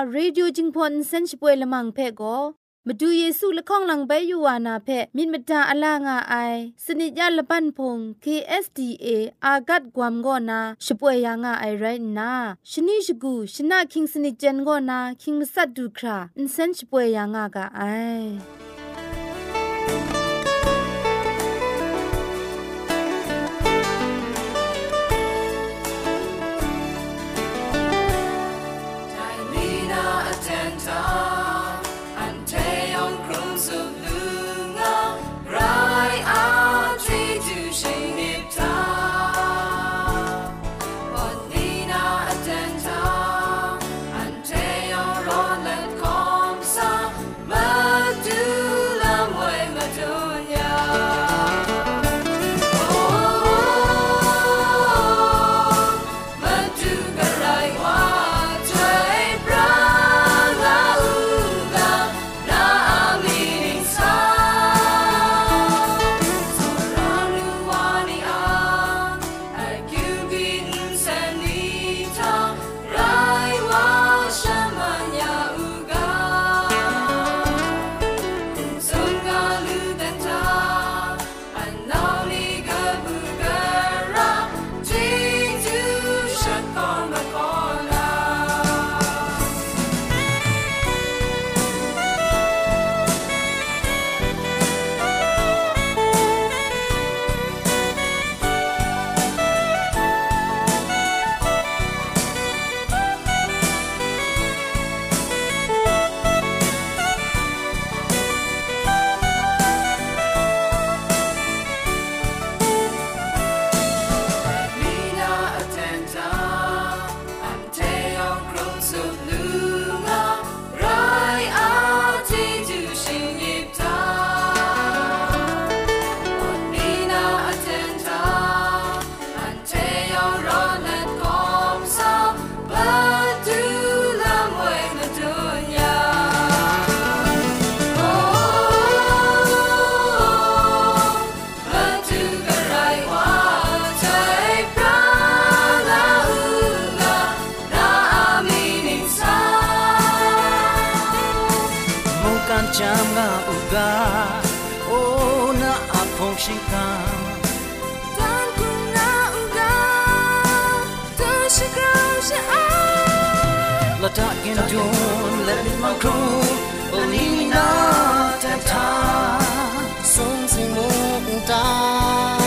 AWR Radio Jingpon Senchpoe Lamang Phe go มาดูเยซูละข้องหลังใบยูวานาเพมินมตาอลางาไอสนิจยาละปันพง KSDA อากัดกวมกอนาช่วยยังาไอไรนาชนิชกูชนะคิงสนิจเจนกอนาคิงมัสัดดูคราอินเซนช่วยยังากาไอ chamba uga ona apong shika dan kuna uga to shika sha la ta kin don let me my crew only na ta ta song sing mo ta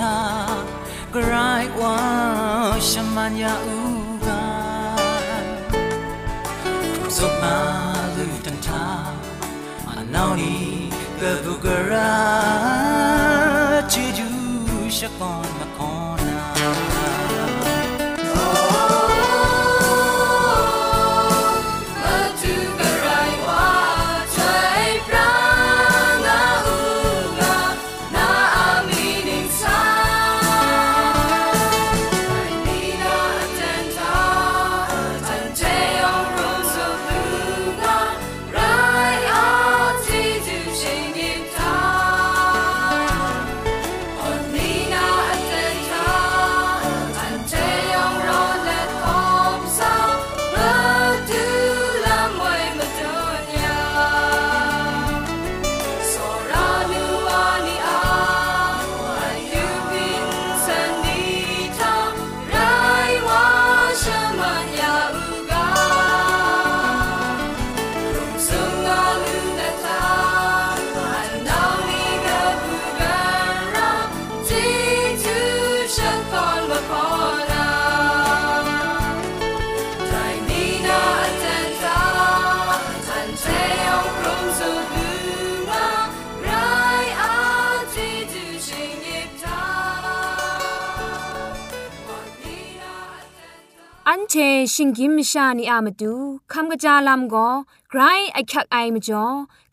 insanita grai wa shamanya u ga Zuma lu tan ta နောင်နီကဘုကရာချီဂျူရှကွန် เชชิงกิมชานีอามาดูคำกระจาลำก็ไกรไอคักไอมาจ่อ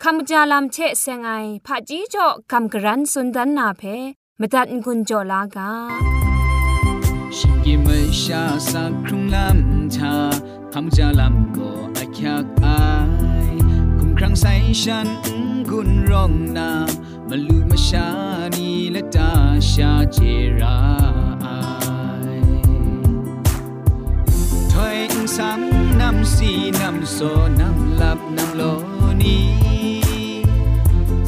คำกระจาลำเชเซงไอผาจีจ่อคำกระรันสุนดันนาเพมตัดกุญจ่อลากาชิงกิมชาสักครุงลำชาคำจาลำก็ไอคักไอคุมครั้งใส่ฉันกุนร้องนามาลูมาชานีและตาชาเจรา ซ้ำนำสี่นำโซนำหลับนำโลนี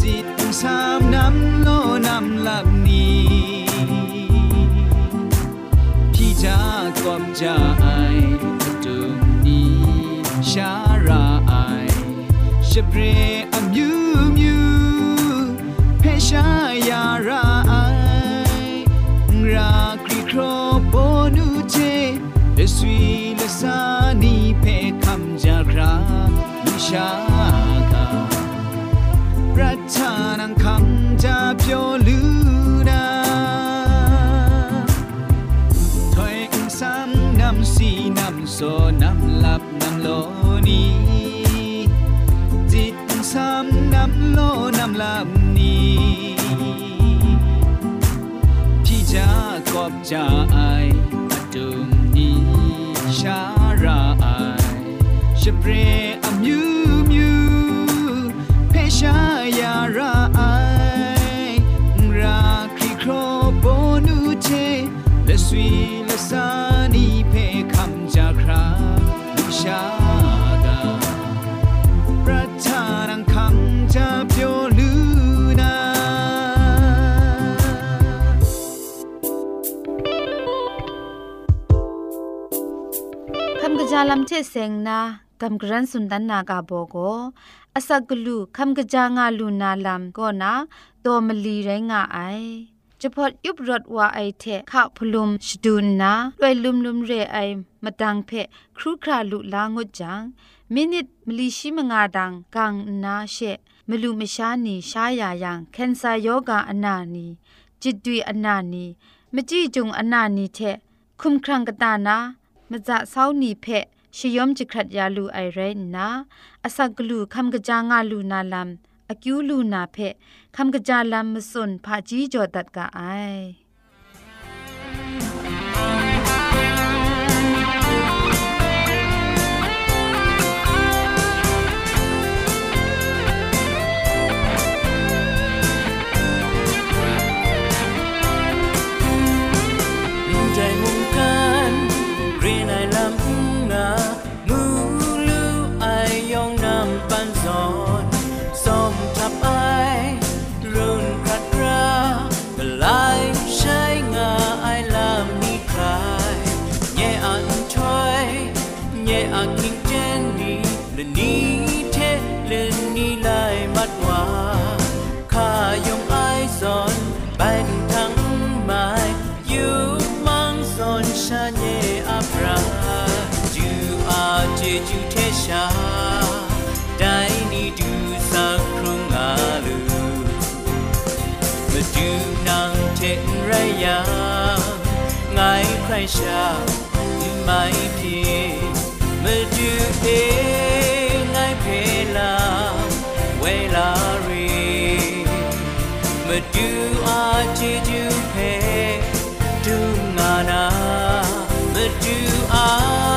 จิตสามนำโลนำหลับนีพี่จากอบจะไอจุงนีชาราไอชเปร ชาคาปรัชานังคำจะเพียวลือนาถอยอุ้งซ้ำนำสีนำโซนำหลับนำโลนีจิตอุ้งซ้ำนำโลนำหลับนีพี่จะกอบจะไอดุมนี้ชาราไอชเปร le sui le sani pe kham ja kra sha ga pratanang kham ja pyo lu จาลัมเชเซงนากัมกรันสุนดันนากาโบโกอาศักลูคัมกะจางาลูนาลัมก็นาโตมลีไรงาไอ จะพอดยุบรถว่าไอเทะข้าพลุมชดูนนาด้วยลุมลุมเรไอมาดังเพะครูคราลุลางดจังมินิตมลีชิมงาดังกังนาเชมลูมชานีชายายังเคนซาโยกาอนานีจิตดุยอนานีมจีจุงอนานีเทคุมครังกตานามจะเศร้านีเพะชยมจิครัดยาลูไอเรนนาอสักลูคำกะจางาลูนาลัมอคิวลูนาเพะ คำกระจาลัมมสุนพาจีจอดัดกะไอ aking Jenny เลนี้เทเลนีไลามัดว่าข้ายงไอซอนแบงนทั้งไม้อยู่มังซอนชาเยอาปราจูอาเจจูเทชาได้นีดูสักครุงอาลูมาดูนางเทนไรยังไงใครชาไม่เพีย but Do I?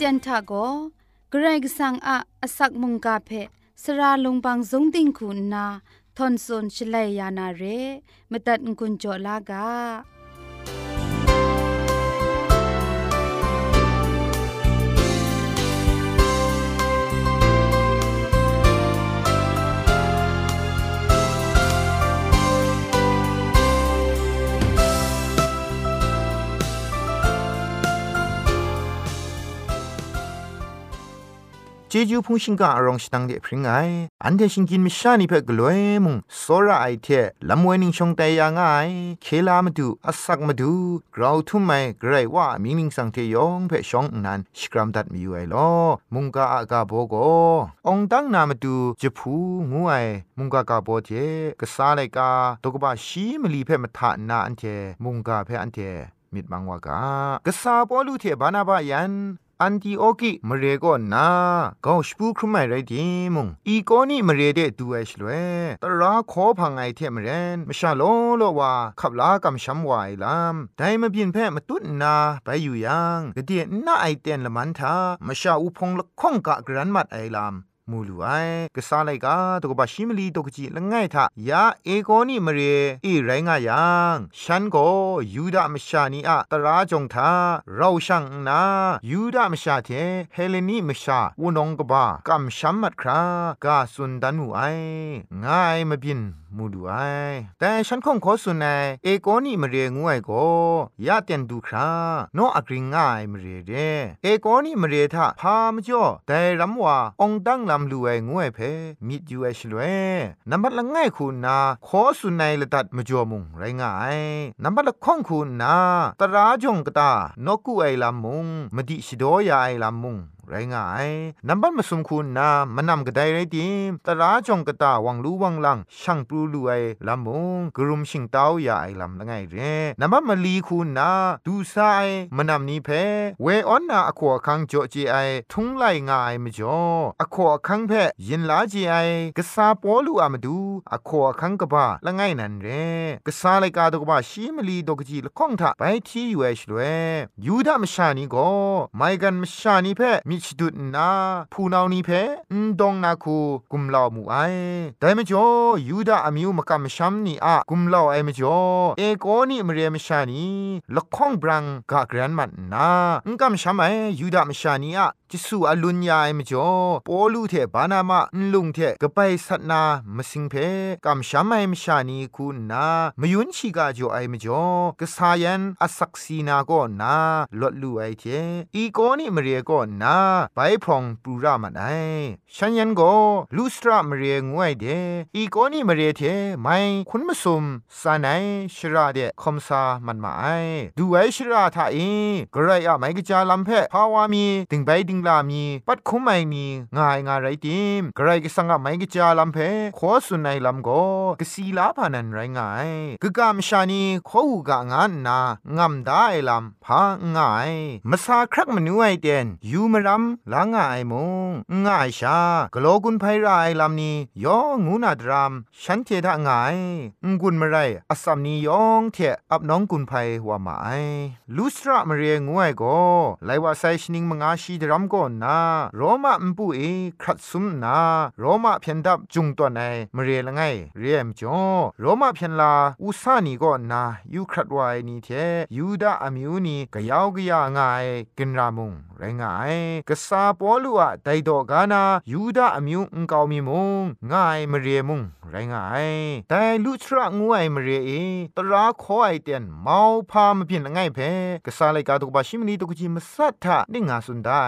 เตียนทาโกเกรกสังอาอสักมุงกาเพสระลงบางสงติงคุณนาทอนซนชลยยานาเรมตัดกุญจลากา เจจูพงชิงกาอรองสตังเดพริงไงอันเดชิงกินมิชานีเพกลวยมุงโซระไอเทลำเวนิงชงแต่ยังไงเคลามาดูอสักมาดูกราวทุ่มไม่ไกรว่ามินิงสังเทยองเพชองนั้นสกรัมดัดมีอยู่ไอลอมุงกาอากาโบโกองตั้งนามาดูจะพูงูไอมุงกากาโบเทกษาไลกาตกบะชีมลีเพมาทานาอันเทมุงกาเพอันเทมิดบังวากากษาปอลูเทบานาบายัน อันติโอกิมเรก็นาก็สปูครุไมไรดิมุงอีโกนี่มเรเดดูเอชลเวตราขอพังไอเทมเรนมชาโลโลว่าขับลากำช้ำวายลำไดมาบินแพ่มาตุนนาไปอยู่ยังกะเดียน่าไอเตนละมันทามชาอุพงละข้องกะกรันมัดไอลำมู ลูไอกษาไลกาตกบะชิมลีตกจีละง่ายทะยาเอโกนี่มเรอีไรงายังฉันก็ยูดามชานีอะตราจงทาเราช่างนายูดามชาเทเฮเลนีมชาวุนงกบะกัมชัมมัดครากาสุนดันหูไอง่ายมาบินมูดูไอแต่ฉันคงขอสุนในเอโกนี่มเรียงวยก็ยาเตียนดูคราโนอักริงง่ายมเรียเดเอโกนี่มเรียทะพามจ่อแต่รำว่าองดังลำลูไองวยเพมิดยูเอชลเวนับบัดละง่ายคุณนาขอสุนในละตัดมจ่อมุงไรง่ายนับบัดละข้องคุณนาตราจงกตานกูไอลำมุงมดิชิโดยาไอลำมุง ไรง่ายนับบัดมาสมคุณนามันำกระไดไรดิมตราจงกะตาวังรู้วังลังช่างปลูลูไอลำมงกรุมชิงเต้ายาไอลำละไงเรนับบัดมาลีคุณนาดูไซมันนำนี้เพเวออนนาอควคังจอจีไอทุงไลง่ายมจ่ออควคังเพยินลาจีไอกษาปอลูอามาดูอควคังกบ้าละไงนันเรกษาไลกาตกบ้าชีมลีดกจีละข้องทะไปที่อยู่เอชลวยูดามชานีก็ไม่กันมชานีเพมิชดุดนาผู้นานี้เพนดองนาคูกุมลาวมูไอแต่มจ่อยูดาอมิวมกำชัมนีอะกุมลาวไอมจ่อเอโกนี่มเรียมชานีละข้องบรังกะกรันมันนาอุกำชัมไอยูดามชานีอะจิสูอลุนยายมจ่อปอลูเทบานามะลุงเทกะไปสัตนามสิงเพกำชัมไอมชานีคูนามยุนชิกาจ่อไอมจ่อกะสายันอสักซีนาก็นาลดลูไอเทอีโกนี่มเรียก็นาไปพองปูรามันไอฉันยันก็ลูสตรามเรียงวยเดอีโกนี่มเรียเทไม่คุณมสุมสานายชราเดคอมซามันมาไอดูไอชราทาเอกระไรอะไม่กจาลำเพภาวามีติงไปติงลามีปัดคุมไม่มีง่ายง่ายไรติมกระไรก็สังอะไม่กจาลำเพขอสุนัยลำก็กสีลาพานันไรง่ายกะกามชานีขอหูกะงานนางำได้ลำพาง่ายมาซาครักมนูไอเดนยูมรำลางง่ายมงง่ายชากโลกุนไพรายลำนี้ยองูนาดรามฉันเทดะง่ายงุนมาไรอสัมนียองเทอับน้องกุนไพว่ามาไอลูสระมเรียงวยก็ไลว่าไซชนิงมงาชีดรัมก็นาโรมามปุเอครัดซุมนาโรมาเพียนดับจุงตัวในมเรียละไงเรียมจ่อโรมาเพียนลาอุสานีก็นายูครัดไวนี่เทยูดาอมิวนีกะยาวกะยาง่ายกินรามุง ไรง่ายกษาปอลูอะไดดอกานายูดาอมิวอุงกาวมีมุงง่ายมเรียมุงไรง่ายแต่ลุทระงวยมเรียเอตราขอไอเตียนเมาพามเพียนง่ายเพกษาเลยกาตุกบาชิมนีตุกจิมสัทธะนิงาสุนได้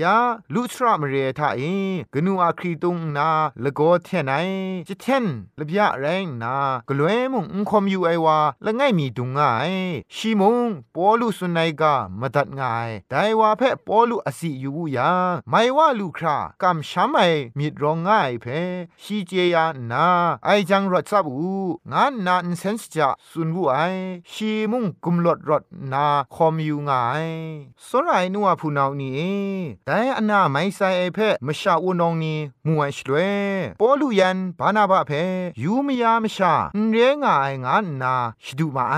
ยาลุทระมเรียทาเอกนูอาครีตุงนาละโกเทนไอจิเทนละบยะแรงนากลวยมุงอุคอมยูไอวาละง่ายมีดุงง่ายชีมุงปอลุสุนัยกามาดัดง่ายแต่ว่าเพปอลุอสิอยู่ยาไม่ว่าลูครากำช้ำไอมีดรองง่ายเพชีเจยานาไอจังรถซับอูงานนานเซนส์จะสุนบุไอชีมุงกุมลดรถนาคอมอยู่ง่ายสรายนัวผู้นานี่แต่อันนาไม่ใส่ไอเพมชาวนองนี่มวยชลวยปอลุยันบานาบะเพยูมยามชาเรียง่ายงานนาชดูมาไอ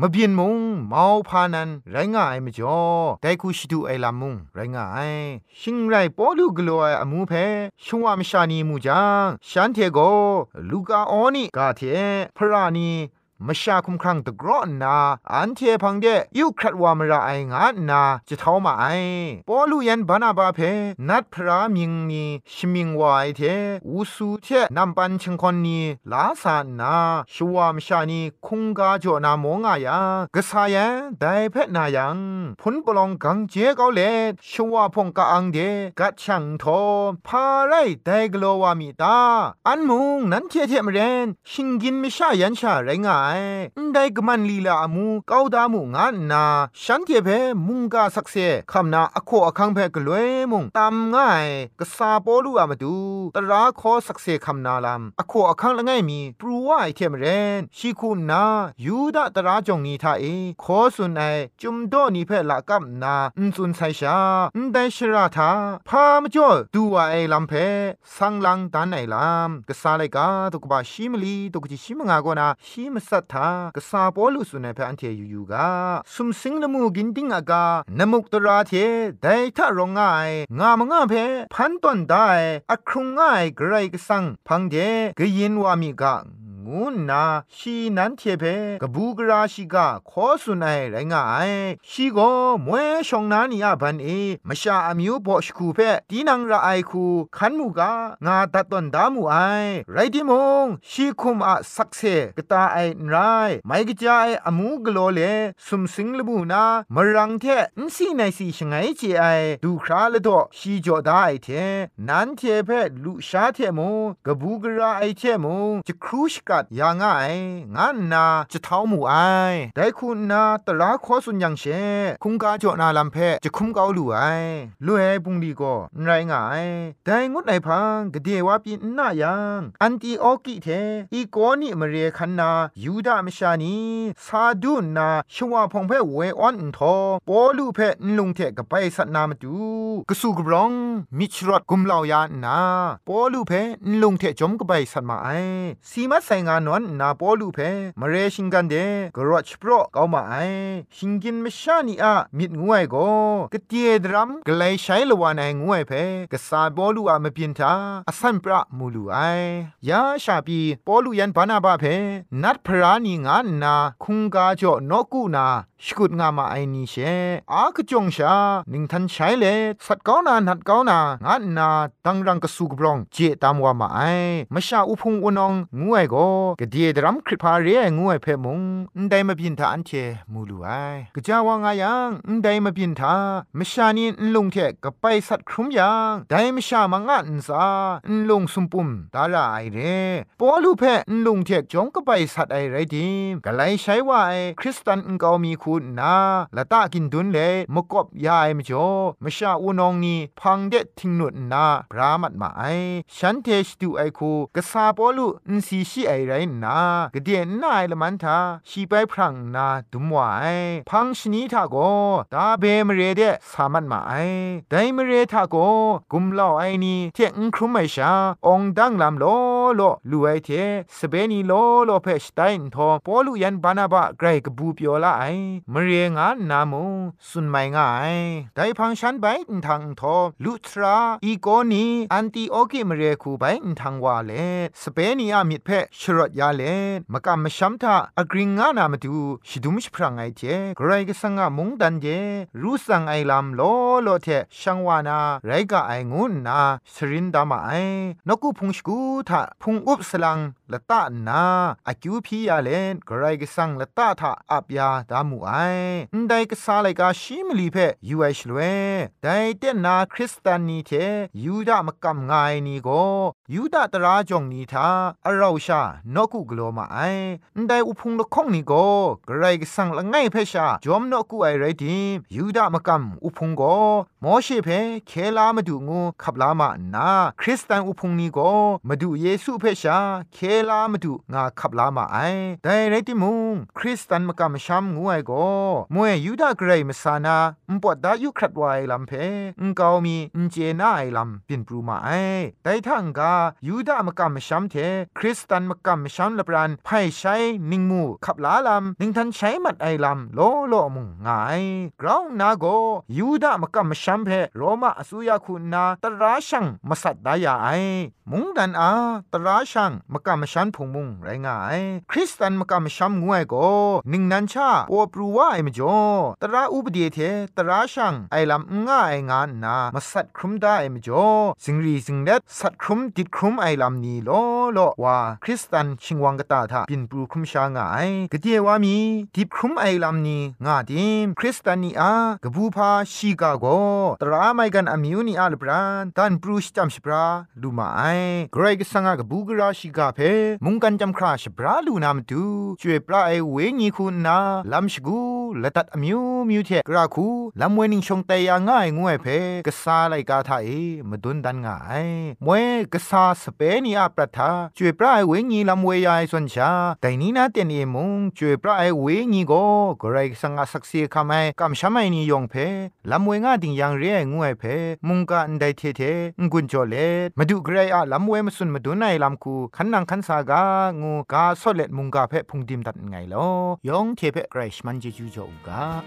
มเบียนมุงเมาพานันไรง่ายมจ่อแต่คูชดูไอลลามุงไรงายชิงไรปอลูกลัวอมูเพชวามชานีมูจังฉันเทโกลูกาออนี่กาเทพระนี มชาคุมครังตะกรอนนา อันเทพังเดยุครัดวามระไองานาจะเท่ามาไอปอลูยันบานาบาเพ นัดพระมิงนีชมิงวายเทอุสูเทนำปันชงคนนีลาสานนาชวามชานีคุงกาจอนามงายากษายันไดเพนายังพุนปลองกังเจเกาเลชวาพงกาอังเดกัดช่างทอพาไรไดกโลวามิตา อันมุงนั้นเทเทมเรนชิงกินไม่ชายันชาไรงาได้กมันลีลาอมูก้าวดามูงานนา ฉันเทเพมุงกาสักเซคำนาอโคอคังเพกลวยมุงตามง่ายกษาปอลูอามาดูตราขอสักเซคำนาลำอโคอคังละไงมีปรูว่าไอเทมเรนชีคูนายูดาตราจงนีทาเอขอสุนไอจุมโดนีเพละกับนาอุนสุนไซชาอุนไดชราทาพามจ่อดูว่าไอลำเพสังลังตันไอลำกษาเลกาตุกบาชิมลีตุกจิชิมงากนาชิมสัทธากษาปอลุสุนัยพอันเทยูยูกาสุมสิงละมูกินติงอากานมุกตราเทไดทะรองง่ายงามงาเพพันต้นได้อครุงง่ายไกรกสังพังเดกยินวามิกา งูนาชีนันเทเพกบูกราชิกาขอสุนัยไรงายชีโกมวยชองนานีอาบันเอมชาอมิวบอชคูเพตีนังระไอคูขันมูกางาตัดตอนดามูไอไรดิมงชีคุมอะสักเซกตาไอไรไม่กจายอมูกโลเลสุมสิงลบูนามรังเทนซีในสีชงไงเจไอดูคราละดอชีจอดาไอเทนันเทเพลุชาเทมงกบูกราไอเทมงจะครูชกาดยาง่ายงานนาจะเท้าหมู่ไอได้คุณนาตราขอสุนยังเชคุงกาจอนาลำเพจะคุมเกาลู่ไอลู่ให้ปุงดีก็ไรงายได้งดไหนพังกเดว่าปีน่ายังอันตีออกิเทอีโกนี่มเรียคันนายูดามชานีซาดูนาชวาพงเพเวออนทอปอลูเพนลุงเทกับไปสัตนามาดูกสูกรองมิชรอดกุมเหล่ายานาปอลูเพนลุงเทจมกับไปสัตมาไอสีมัดใส่งานนอนนาปอลูเพมเรชิงกันเดกรอชโปรเกามาไอชิงกินมชานีอะมิดงวยโกกเตียดรัมกลใช้ละวานไองวยเพกษาปอลูอะมเปียนทาอสันปรามูลูไอยาชาปีปอลูยันบานาบาเพนัดพรานีงานนาคุงกาจ่อนกูนาสกุดงามาไอนีเชอากจงชาหนิงทันใช้เลสัตก้านานัดก้านางานนาดังรังกสุกบรองเจตามว่ามาไอมชาอุพงวนองงวยโกกเดียดรัมคริพาเรียงวยเพมงได้มาบินทาอันเชมูลูไอกะจาวางายังได้มาบินทามชานีนลงเทกไปสัตครุมยังได้มชามางานซานลงสุมปุมดาราไอเรปอลูเพนลงเทกจงก็ไปสัตไอไรดิมกะไลใช้ว่าไอคริสตันงกามีคุณนาละตะกินดุนเลมกบยายมจ่อมชาอูนองนีพังเดทิงนุนนาพรามัดมาไอฉันเทสตูไอคูกะซาปอลูนสีชีไอไรนากะเดียนนายละมันทาชีไปพรังนาดุมวายพังชนีทาโกตาเบมเรเดสามันมาไอไดมเรทาโกกุมลาไอนี้เทงครุมไม่ชาองดังลำโลโลลูไอเทสเปนีโลโลเพชไตน์ทอปอลูยันบานาบะไกรกบูเปียวละไอมเรียงานนามูสุนไม่ง่ายไดพังชันไปทางทอลุทราอีโกนีอันติโอกิมเรียคูไปทางวาเลสเปนีอามิดเพชรดยาเลมกะมะชัมทาอะกริงงานามะดูชิดุมชพรางไอเจไกรกะสังกะมุงดันเจรูสังไอลามโลโลเทชังวานาไรกะไองุนนาสรินดามาไอนกุพุงชกูทาพุงอุบสลังละตานาอะกิวพียาเลไกรกะสังละตาทาอับยาดามูไออันไดกะซาไลกาชิมลีเพยูไอชลเวไดเตนาคริสตานีเทยูดามะกัมงายนีโกยูดาตราจงนีทาอะเราชานกุกโลมาไอได้อุพงละองนี่ก็ใครก็สั่งละไงเพชาจอมนกุไอไรดิมยูดามากัมอุพงก็มอเชเพเคลามาดูงูขับลามาหนา คริสตันอุพงนี่ก็มาดูเยซูเพชาเคลามาดูงาขับลามาไอแต่ไรติมุงคริสตันมากัมช้ำงูไอก็มวยยูดาใครมสานาอุปดายุครัดไวลำเพอุกามีเจน่าไอลำเป็นปรูมาไอแต่ทางกายูดามากัมช้ำเทคริสตันมกำชันละปรานไพ่ใช้นิงมูขับลาลำนิงทันใช้มัดไอลำโลโลมุงงายกราวนาโกยูดามกำชัมเพโรมาอสุยาคุณนาตราชังมาสัตดายาไอมุงดันอาตราชังมกำชันพงมุงไรงาย คริสตันมกำชัมงวยโกนิงนันชาโอปรูว่าไอมจ่อตราอุบเดียเทตราชังไอลำง่ายงานนามาสัตครุมได้ไอมจ่อสิงรีสิงเด็ดสัตครุมติดครุมไอลำนี้โลโลว่าคริสตนชิงวังกตาทาปินปูครุมชางายกะเดียวามีดิบครุมไอลำนี้งาดิมคริสตานีอากะบูพาชีกาโกตราไมกันอามิวนีอาลบรานดันปรูชจัมชปราลูมาไอเกรกสังกะบูกราชิกาเพมุงกันจำคราชปราลูนามตูช่วยปลาไอเวญีคุณนาลัมชกู ละตัดอมิวมิวเทกราคูลัมเวนิงชงเตยง่ายงวยเพกษาไลกาทาเอมดุนดันง่ายมวยกษาสเปนีอาปรัทาช่วยปลาไอเวญีลัมเวยายสนชาแต่นี้นาเตียนเอมุงช่วยปลาไอเวญีโกกรกสังกสักเสียคำไอกำชมายนิยองเพลัมเวงาดิงยังเรียงวยเพมุงกะอันไดเทเทงกุนจอเลมาดูกรอะลัมเวมสุนมาดูไนลัมคูขันนังขันสากางูกาสอเลตมุงกาเพพุงดิมตัดไงลอยองเทเพกรชมันเจจู cho ông cả.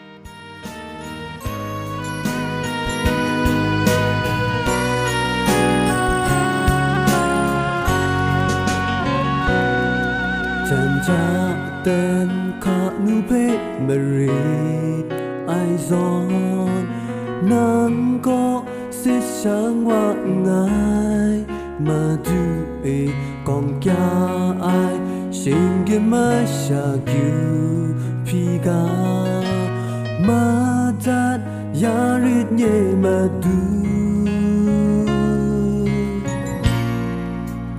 Chẳng cha tên khát nu bê Mary ai giòn nắng có sẽ sáng hoa ngài mà du ê còn cha ai xin cái mai xa cứu พีกามาจัดยาฤทธิ์เยมาดู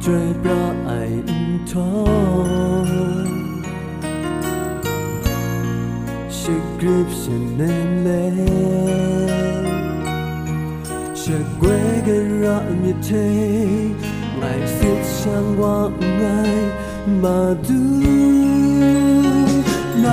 จเจ้าไออุทองชิกริบชิเนเมชิกเวกะรามิเทไลฟ์ฟิตชังวาไงมาดู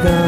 The.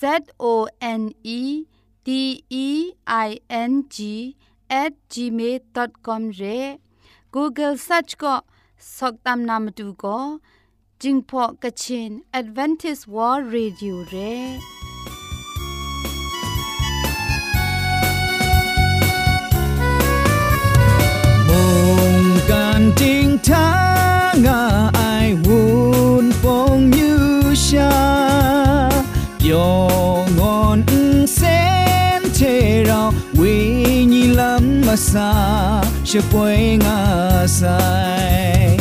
Z O N E D E I N G at gmail.com re google search ko soktam namatu ko jingpho kachin Adventist world radio re จริงท้างาไอวู casa se põe assai.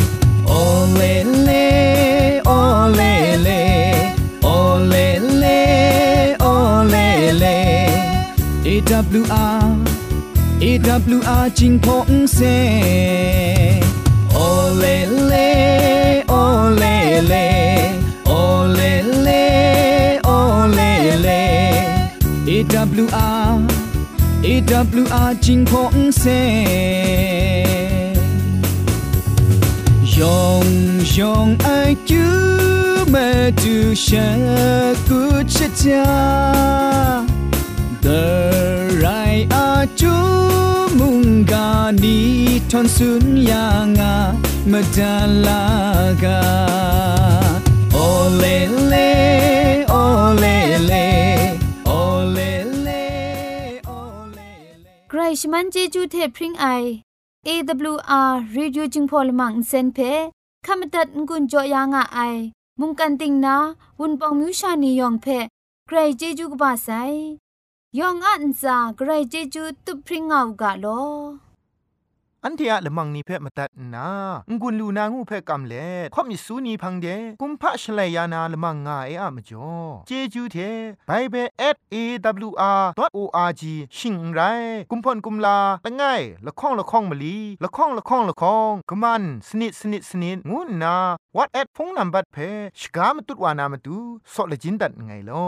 Olele, olele, olele, olele. EWR, EWR, Jing Pong Se. Olele, olele, olele, olele. EWR. AWR AWR จิงพงเซโอเลเลโอเลเลโอเลเลโอเลเล AWR AWR จิ รชมันเจจูเทพริงไอ AWR Radio จิงพอลมังเซนเพขมตัดงุนจอยางอ้ายมุงกันติงนาวุนปองมิวชานียองเพใครเจจูกบาไซยองอันซาใครเจจูตุพริงเอากาโล อันเทียละมังนิเพ่มาตัดนางุนลูนางูเพ่กำเล่ข่อมิสูนีพังเดกุมพะชเลยานาละมังงาเออะมจ่อเจจูเทไบเบิล @awr.org ชิงไรกุมพ่นกุมลาละไงละข้องละข้องมะลีละข้องละข้องละข้องกะมันสนิดสนิดสนิดงูนา what at พงนัมบัดเพชกามตุดวานามตุซอเลจินดัดไงลอ